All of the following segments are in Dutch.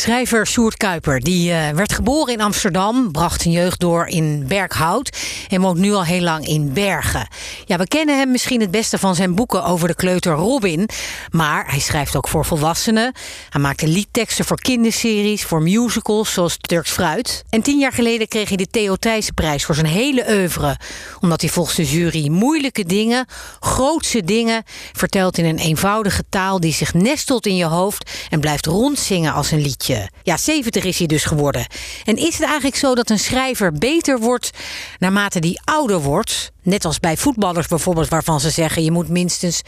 Schrijver Sjoerd Kuiper die, uh, werd geboren in Amsterdam, bracht zijn jeugd door in Berkhout en woont nu al heel lang in Bergen. Ja, we kennen hem misschien het beste van zijn boeken over de kleuter Robin, maar hij schrijft ook voor volwassenen. Hij maakte liedteksten voor kinderseries, voor musicals zoals Turks Fruit. En tien jaar geleden kreeg hij de Theo Thijssenprijs voor zijn hele oeuvre, omdat hij volgens de jury moeilijke dingen, grootse dingen vertelt in een eenvoudige taal die zich nestelt in je hoofd en blijft rondzingen als een liedje. Ja, 70 is hij dus geworden. En is het eigenlijk zo dat een schrijver beter wordt naarmate die ouder wordt? Net als bij voetballers bijvoorbeeld, waarvan ze zeggen je moet minstens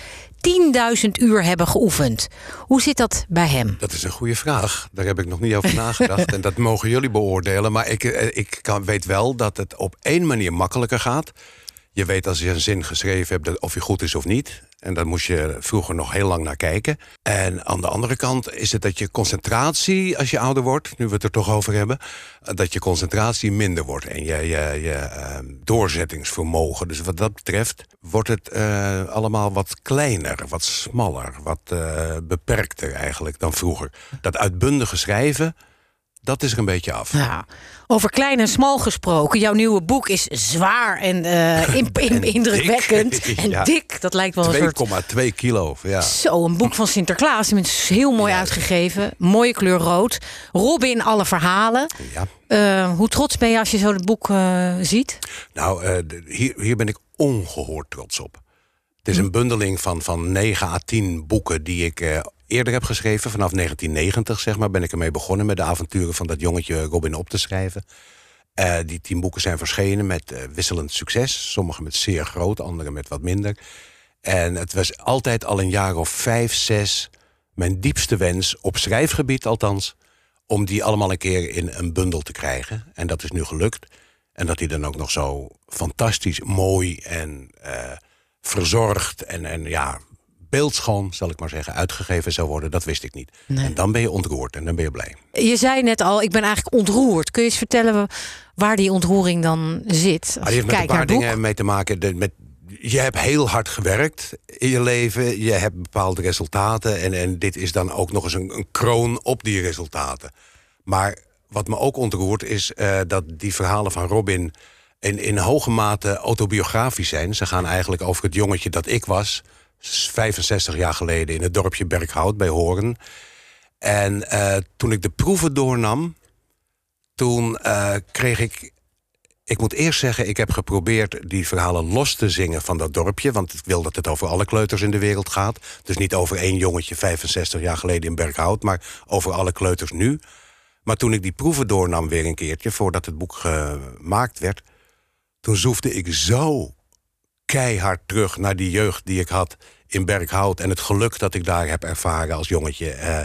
10.000 uur hebben geoefend. Hoe zit dat bij hem? Dat is een goede vraag. Daar heb ik nog niet over nagedacht. en dat mogen jullie beoordelen. Maar ik, eh, ik kan, weet wel dat het op één manier makkelijker gaat. Je weet als je een zin geschreven hebt of hij goed is of niet. En daar moest je vroeger nog heel lang naar kijken. En aan de andere kant is het dat je concentratie, als je ouder wordt, nu we het er toch over hebben, dat je concentratie minder wordt en je, je, je ehm, doorzettingsvermogen. Dus wat dat betreft wordt het uh, allemaal wat kleiner, wat smaller, wat uh, beperkter eigenlijk dan vroeger. Dat uitbundige schrijven dat is er een beetje af. Ja. Over klein en smal gesproken. Jouw nieuwe boek is zwaar en, uh, in, in, indrukwekkend. En dik. Dat lijkt wel een soort... 2,2 kilo. Ja. Zo, een boek van Sinterklaas. is heel mooi uitgegeven. Mooie kleur rood. Robin, alle verhalen. Ja. Uh, hoe trots ben je als je zo het boek uh, ziet? Nou, hier, hier ben ik ongehoord trots op. Het is een bundeling van, van 9 à 10 boeken die ik eerder heb geschreven. Vanaf 1990 zeg maar, ben ik ermee begonnen met de avonturen van dat jongetje Robin op te schrijven. Uh, die tien boeken zijn verschenen met uh, wisselend succes. Sommige met zeer groot, andere met wat minder. En het was altijd al een jaar of vijf, zes mijn diepste wens, op schrijfgebied althans, om die allemaal een keer in een bundel te krijgen. En dat is nu gelukt. En dat die dan ook nog zo fantastisch mooi en uh, verzorgd en, en ja, beeldschoon, zal ik maar zeggen, uitgegeven zou worden. Dat wist ik niet. En dan ben je ontroerd en dan ben je blij. Je zei net al, ik ben eigenlijk ontroerd. Kun je eens vertellen waar die ontroering dan zit? Als ah, je met een paar dingen mee te maken. met, je hebt heel hard gewerkt in je leven. Je hebt bepaalde resultaten. En, en dit is dan ook nog eens een, een kroon op die resultaten. Maar wat me ook ontroert is uh, dat die verhalen van Robin... In, in hoge mate autobiografisch zijn. Ze gaan eigenlijk over het jongetje dat ik was 65 jaar geleden in het dorpje Berkhout bij Horen. En uh, toen ik de proeven doornam, toen uh, kreeg ik. Ik moet eerst zeggen, ik heb geprobeerd die verhalen los te zingen van dat dorpje. Want ik wil dat het over alle kleuters in de wereld gaat. Dus niet over één jongetje 65 jaar geleden in Berkhout, maar over alle kleuters nu. Maar toen ik die proeven doornam weer een keertje, voordat het boek gemaakt werd, toen zoefde ik zo keihard terug naar die jeugd die ik had in Berkhout. En het geluk dat ik daar heb ervaren als jongetje. Eh,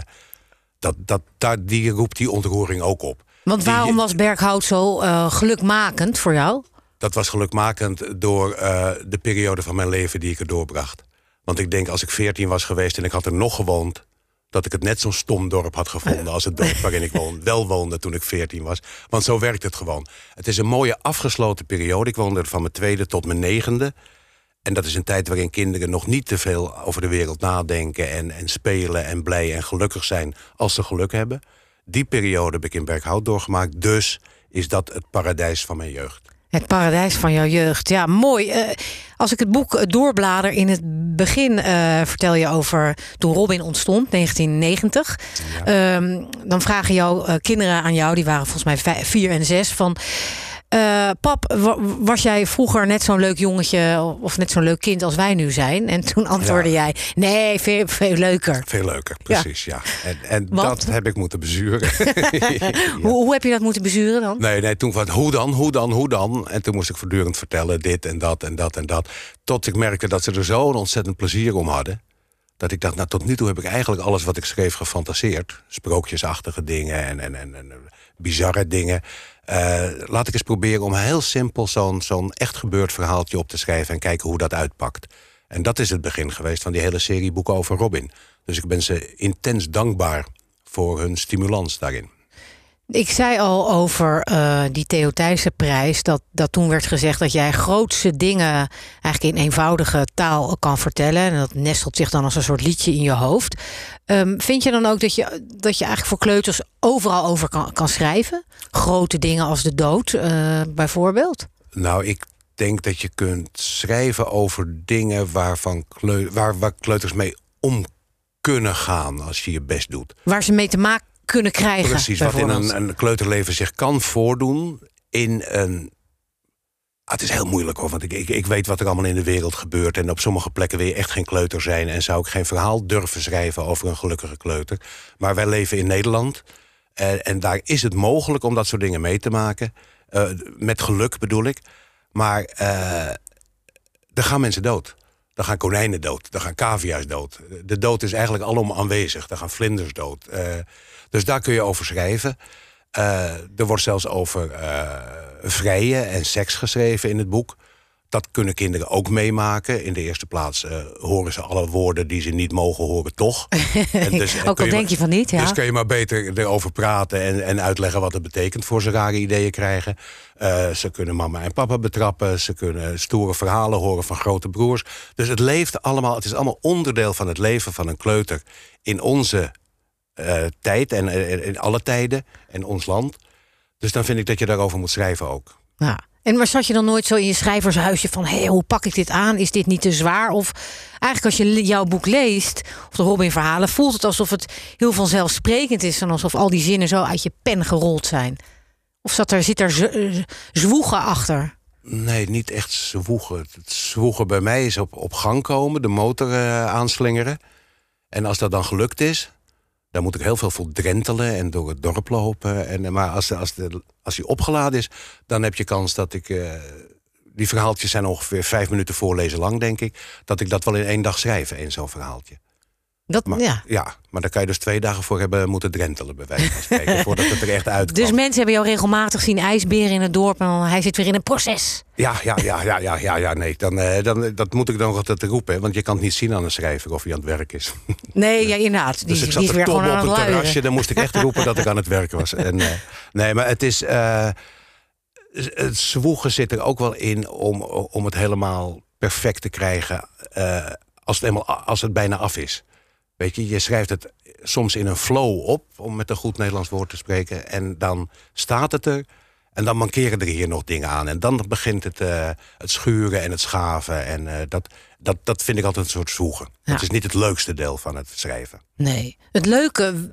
dat, dat, daar, die roept die ontroering ook op. Want waarom was Berkhout zo uh, gelukmakend voor jou? Dat was gelukmakend door uh, de periode van mijn leven die ik er doorbracht. Want ik denk als ik veertien was geweest en ik had er nog gewoond dat ik het net zo'n stom dorp had gevonden als het dorp waarin ik woon, wel woonde toen ik 14 was. Want zo werkt het gewoon. Het is een mooie afgesloten periode. Ik woonde er van mijn tweede tot mijn negende. En dat is een tijd waarin kinderen nog niet te veel over de wereld nadenken en, en spelen en blij en gelukkig zijn als ze geluk hebben. Die periode heb ik in Berkhout doorgemaakt. Dus is dat het paradijs van mijn jeugd. Het paradijs van jouw jeugd. Ja, mooi. Uh, als ik het boek eh, doorblader, in het begin uh, vertel je over toen Robin ontstond, 1990. Ja. Um, dan vragen jouw kinderen aan jou, die waren volgens mij vijf, vier en zes, van uh, pap, was jij vroeger net zo'n leuk jongetje of net zo'n leuk kind als wij nu zijn? En toen antwoordde jij: nee, veel, veel leuker. Veel leuker, precies, ja. ja. En, en dat heb ik moeten bezuren. hoe, hoe, heb je dat moeten bezuren dan? Nee, nee, toen van hoe dan, hoe dan, hoe dan? En toen moest ik voortdurend vertellen dit en dat en dat en dat. Tot ik merkte dat ze er zo'n ontzettend plezier om hadden. Dat ik dacht, nou tot nu toe heb ik eigenlijk alles wat ik schreef gefantaseerd. Sprookjesachtige dingen en, en, en, en bizarre dingen. Uh, laat ik eens proberen om heel simpel zo'n zo'n echt gebeurd verhaaltje op te schrijven en kijken hoe dat uitpakt. En dat is het begin geweest van die hele serie boeken over Robin. Dus ik ben ze intens dankbaar voor hun stimulans daarin. Ik zei al over uh, die Theo Thijssen prijs... Dat, dat toen werd gezegd dat jij grootste dingen... eigenlijk in eenvoudige taal kan vertellen. En dat nestelt zich dan als een soort liedje in je hoofd. Um, vind je dan ook dat je, dat je eigenlijk voor kleuters overal over kan, kan schrijven? Grote dingen als de dood, uh, bijvoorbeeld? Nou, ik denk dat je kunt schrijven over dingen... Waarvan kleu waar, waar kleuters mee om kunnen gaan als je je best doet. Waar ze mee te maken kunnen krijgen. Precies, wat in een, een kleuterleven zich kan voordoen in een Ah, het is heel moeilijk hoor, want ik, ik, ik, weet wat er allemaal in de wereld gebeurt. En op sommige plekken wil je echt geen kleuter zijn. En zou ik geen verhaal durven schrijven over een gelukkige kleuter. Maar wij leven in Nederland. En, en daar is het mogelijk om dat soort dingen mee te maken. Uh, met geluk bedoel ik. Maar uh, er gaan mensen dood. Dan gaan konijnen dood. Dan gaan cavia's dood. De dood is eigenlijk allemaal aanwezig. Dan gaan vlinders dood. Uh, dus daar kun je over schrijven. Uh, er wordt zelfs over uh, vrijen en seks geschreven in het boek. Dat kunnen kinderen ook meemaken. In de eerste plaats uh, horen ze alle woorden die ze niet mogen horen, toch. En dus, ook al denk je van niet, ja. Dus kun je maar beter erover praten en, en uitleggen wat het betekent voor ze rare ideeën krijgen. Uh, ze kunnen mama en papa betrappen. Ze kunnen stoere verhalen horen van grote broers. Dus het leeft allemaal, het is allemaal onderdeel van het leven van een kleuter in onze uh, tijd en in alle tijden en ons land. Dus dan vind ik dat je daarover moet schrijven ook. Ja. En maar zat je dan nooit zo in je schrijvershuisje van... hé, hey, hoe pak ik dit aan? Is dit niet te zwaar? Of eigenlijk als je jouw boek leest, of de Robin-verhalen... voelt het alsof het heel vanzelfsprekend is... en alsof al die zinnen zo uit je pen gerold zijn. Of zat zit er zwoegen achter? Nee, niet echt zwoegen. Het zwoegen bij mij is op, op gang komen, de motor uh, aanslingeren. En als dat dan gelukt is, dan moet ik heel veel voor drentelen en door het dorp lopen. En, maar als, als, de, als die opgeladen is, dan heb je kans dat ik... Uh, die verhaaltjes zijn ongeveer vijf minuten voorlezen lang, denk ik. Dat ik dat wel in één dag schrijf, één zo'n verhaaltje. Dat, maar, ja. ja, maar daar kan je dus twee dagen voor hebben moeten drentelen, bij wijze van spreken, voordat het er echt uitkomt. Dus mensen hebben jou regelmatig zien ijsberen in het dorp en hij zit weer in een proces. Ja, ja, ja, ja, ja, ja, ja nee. Dan, uh, dan, dat moet ik dan altijd roepen, want je kan het niet zien aan een schrijver of hij aan het werk is. Nee, ja, inderdaad. Die, dus ik zat die is weer gewoon aan op het een terrasje, dan moest ik echt roepen dat ik aan het werk was. En, uh, nee, maar het is. Uh, het zwoegen zit er ook wel in om, om het helemaal perfect te krijgen als, het helemaal, als het bijna af is. Weet je, je schrijft het soms in een flow op, om met een goed Nederlands woord te spreken. En dan staat het er. En dan mankeren er hier nog dingen aan. En dan begint het, uh, het schuren en het schaven. En uh, dat, dat, dat vind ik altijd een soort zwoegen. Ja. Het is niet het leukste deel van het schrijven. Nee. Het leuke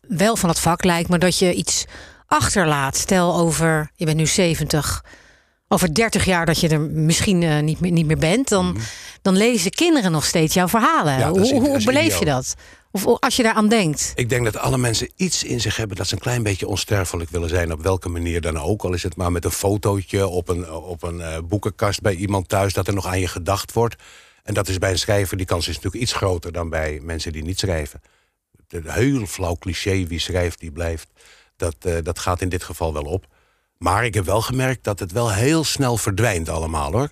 wel van het vak lijkt me dat je iets achterlaat. Stel over, je bent nu 70 over 30 jaar dat je er misschien uh, niet, meer, niet meer bent, dan, mm -hmm. Dan lezen kinderen nog steeds jouw verhalen. Ja, hoe, hoe beleef je dat? Of als je daaraan denkt? Ik denk dat alle mensen iets in zich hebben dat ze een klein beetje onsterfelijk willen zijn, op welke manier dan ook. Al is het maar met een fotootje op een, op een uh, boekenkast bij iemand thuis, dat er nog aan je gedacht wordt. En dat is bij een schrijver, die kans is natuurlijk iets groter dan bij mensen die niet schrijven. Een heel flauw cliché, wie schrijft, die blijft. Dat, uh, dat gaat in dit geval wel op. Maar ik heb wel gemerkt dat het wel heel snel verdwijnt allemaal hoor.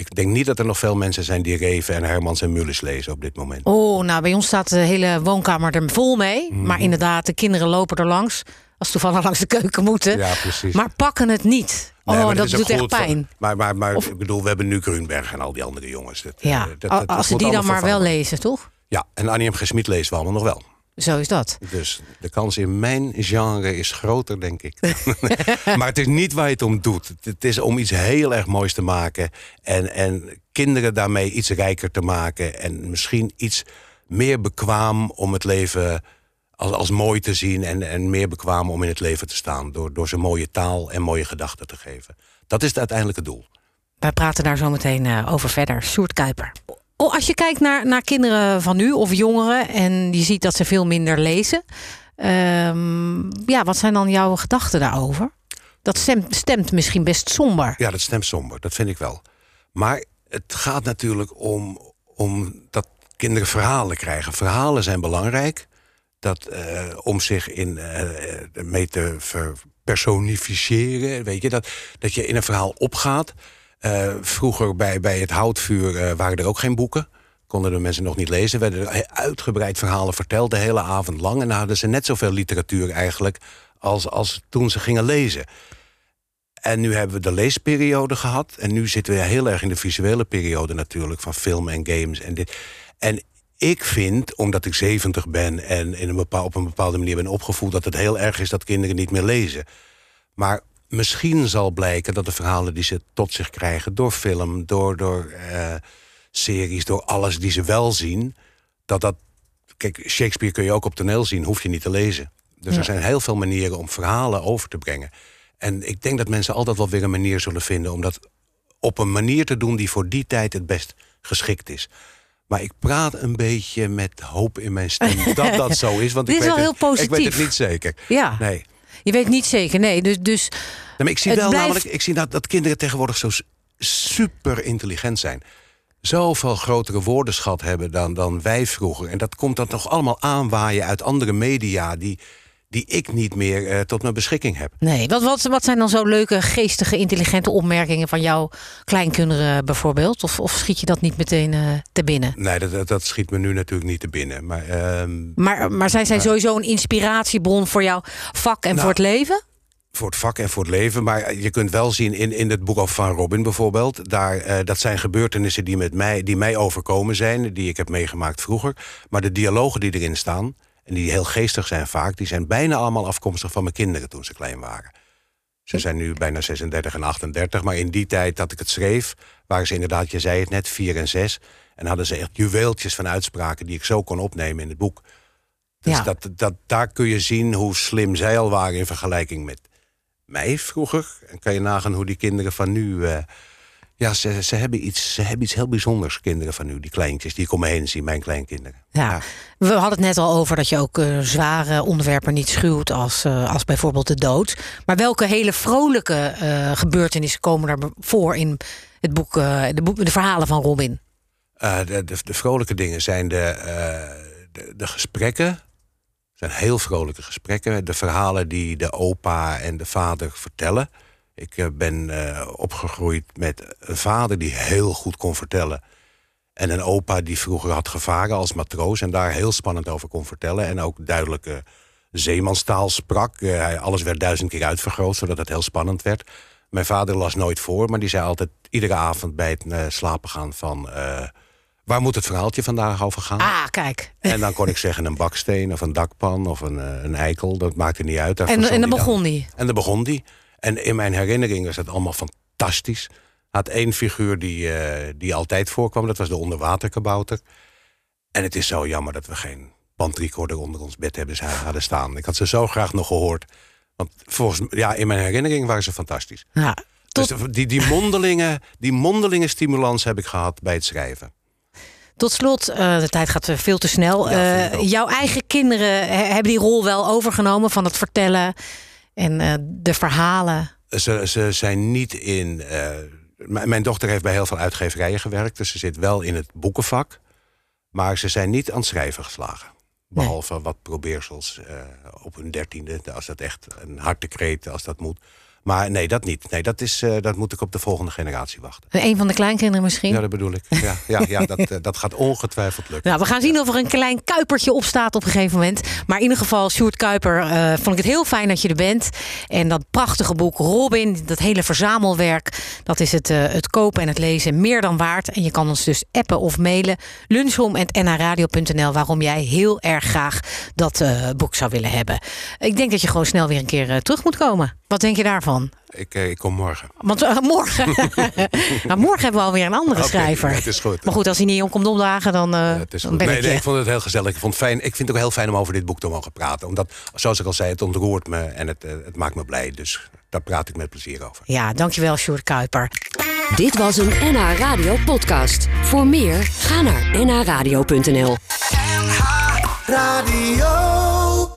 Ik denk niet dat er nog veel mensen zijn die Reven en Hermans en Mullis lezen op dit moment. Oh, nou bij ons staat de hele woonkamer er vol mee. Mm. Maar inderdaad, de kinderen lopen er langs. Als ze toevallig langs de keuken moeten. Ja, precies. Maar pakken het niet. Nee, oh, dat doet echt pijn. Van, maar maar, maar of, ik bedoel, we hebben nu Grunberg en al die andere jongens. Dat, ja, uh, dat, dat, als ze die dan maar wel lezen, toch? Ja, en Annie M. G. Smit lezen we allemaal nog wel. Zo is dat. Dus de kans in mijn genre is groter, denk ik. maar het is niet waar je het om doet. Het is om iets heel erg moois te maken. En, en kinderen daarmee iets rijker te maken. En misschien iets meer bekwaam om het leven als, als mooi te zien. En, en meer bekwaam om in het leven te staan. Door, door ze mooie taal en mooie gedachten te geven. Dat is het uiteindelijke doel. Wij praten daar zo meteen uh, over verder. Soert Kuiper. Oh, als je kijkt naar, naar kinderen van nu of jongeren en je ziet dat ze veel minder lezen, um, ja, wat zijn dan jouw gedachten daarover? Dat stemt, stemt misschien best somber. Ja, dat stemt somber, dat vind ik wel. Maar het gaat natuurlijk om, om dat kinderen verhalen krijgen. Verhalen zijn belangrijk. Dat, uh, om zich in, uh, mee te personificeren. Weet je, dat, dat je in een verhaal opgaat. Uh, vroeger bij, bij het houtvuur uh, waren er ook geen boeken. Konden de mensen nog niet lezen. Werden er uitgebreid verhalen verteld de hele avond lang. En dan hadden ze net zoveel literatuur eigenlijk als, als toen ze gingen lezen. En nu hebben we de leesperiode gehad. En nu zitten we heel erg in de visuele periode natuurlijk. Van film en games en dit. En ik vind, omdat ik 70 ben en in een bepaal, op een bepaalde manier ben opgevoed... dat het heel erg is dat kinderen niet meer lezen. Maar misschien zal blijken dat de verhalen die ze tot zich krijgen... door film, door, door eh, series, door alles die ze wel zien... dat dat... Kijk, Shakespeare kun je ook op toneel zien, hoef je niet te lezen. Dus er zijn heel veel manieren om verhalen over te brengen. En ik denk dat mensen altijd wel weer een manier zullen vinden... om dat op een manier te doen die voor die tijd het best geschikt is. Maar ik praat een beetje met hoop in mijn stem dat dat zo is. Want Dit ik is weet wel het, heel positief. Ik weet het niet zeker. Ja. Nee. Je weet niet zeker, nee. Dus, dus Nee, maar ik zie wel blijft- namelijk, ik zie dat, dat kinderen tegenwoordig zo super intelligent zijn. Zoveel grotere woordenschat hebben dan, dan wij vroeger. En dat komt dan toch allemaal aanwaaien uit andere media die, die ik niet meer eh, tot mijn beschikking heb. nee. Wat, wat, wat zijn dan zo leuke, geestige, intelligente opmerkingen van jouw kleinkinderen bijvoorbeeld? Of, of schiet je dat niet meteen eh, te binnen? Nee, dat, dat, schiet me nu natuurlijk niet te binnen. Maar ehm, Maar, maar zij zijn sowieso een inspiratiebron voor jouw vak en Nou, voor het leven? voor het vak en voor het leven. Maar je kunt wel zien in, in het boek over Van Robin bijvoorbeeld. Daar, eh, dat zijn gebeurtenissen die, met mij, die mij overkomen zijn. Die ik heb meegemaakt vroeger. Maar de dialogen die erin staan. En die heel geestig zijn vaak. Die zijn bijna allemaal afkomstig van mijn kinderen toen ze klein waren. Ze zijn nu bijna 36 en 38. Maar in die tijd dat ik het schreef. Waren ze inderdaad, je zei het net, 4 en 6. En hadden ze echt juweeltjes van uitspraken. Die ik zo kon opnemen in het boek. Dus Ja. dat, dat, daar kun je zien hoe slim zij al waren in vergelijking met mij vroeger. En kan je nagaan hoe die kinderen van nu. eh, ja, ze, ze, hebben iets, ze hebben iets heel bijzonders, kinderen van nu. Die kleintjes die ik om me heen zie, mijn kleinkinderen. Ja. We hadden het net al over dat je ook eh, zware onderwerpen niet schuwt als, eh, als bijvoorbeeld de dood. Maar welke hele vrolijke eh, gebeurtenissen komen er voor in het boek, de, boek, de verhalen van Robin? De, de, de vrolijke dingen zijn de, de, de gesprekken. zijn heel vrolijke gesprekken. De verhalen die de opa en de vader vertellen. Ik eh, ben eh, opgegroeid met een vader die heel goed kon vertellen. En een opa die vroeger had gevaren als matroos... en daar heel spannend over kon vertellen. En ook duidelijke zeemanstaal sprak. Eh, hij- alles werd duizend keer uitvergroot, zodat het heel spannend werd. Mijn vader las nooit voor, maar die zei altijd... iedere avond bij het slapen gaan van... waar moet het verhaaltje vandaag over gaan? Ah, kijk. En dan kon ik zeggen een baksteen of een dakpan of een, een eikel. Dat maakte niet uit. En, en dan begon die. En dan begon die. En in mijn herinnering was het allemaal fantastisch. Had één figuur die, eh, die altijd voorkwam. Dat was de onderwaterkabouter. En het is zo jammer dat we geen bandrecorder onder ons bed hebben hadden staan. Ik had ze zo graag nog gehoord. Want volgens, ja, in mijn herinnering waren ze fantastisch. Ja. Tot, Dus die, die, mondelinge, die mondelinge stimulans heb ik gehad bij het schrijven. tot slot, eh, de tijd gaat eh, veel te snel. Ja, jouw eigen kinderen he- hebben die rol wel overgenomen van het vertellen en eh, de verhalen. Ze, ze zijn niet in. eh, mijn dochter heeft bij heel veel uitgeverijen gewerkt, dus ze zit wel in het boekenvak. Maar ze zijn niet aan het schrijven geslagen. Behalve wat probeersels eh, op hun dertiende, als dat echt een hartekreet, als dat moet. Maar nee, dat niet. Nee, dat, is, eh, dat moet ik op de volgende generatie wachten. Een van de kleinkinderen misschien. Ja, dat bedoel ik. Ja, ja, ja dat, eh, dat gaat ongetwijfeld lukken. Nou, we gaan zien of er een klein kuipertje opstaat op een gegeven moment. Maar in ieder geval, Sjoerd Kuiper, eh, vond ik het heel fijn dat je er bent. En dat prachtige boek Robin, dat hele verzamelwerk... dat is het, het kopen en het lezen meer dan waard. En je kan ons dus appen of mailen. lunchroom.nhradio.nl waarom jij heel erg graag dat boek zou willen hebben. Ik denk dat je gewoon snel weer een keer terug moet komen. Wat denk je daarvan? Ik, eh, ik kom morgen. Want eh, morgen... maar morgen hebben we alweer een andere schrijver. het is goed. Maar goed, als hij niet om komt opdagen, dan, eh, Ja, het is dan ben Nee, ik nee, ik vond het heel gezellig. Ik, vond het fijn. ik vind het ook heel fijn om over dit boek te mogen praten. Omdat, zoals ik al zei, het ontroert me en het, het maakt me blij. Dus daar praat ik met plezier over. Ja, dankjewel, Sjoerd Kuiper. Dit was een NH Radio podcast. Voor meer, ga naar nhradio.nl. Radio.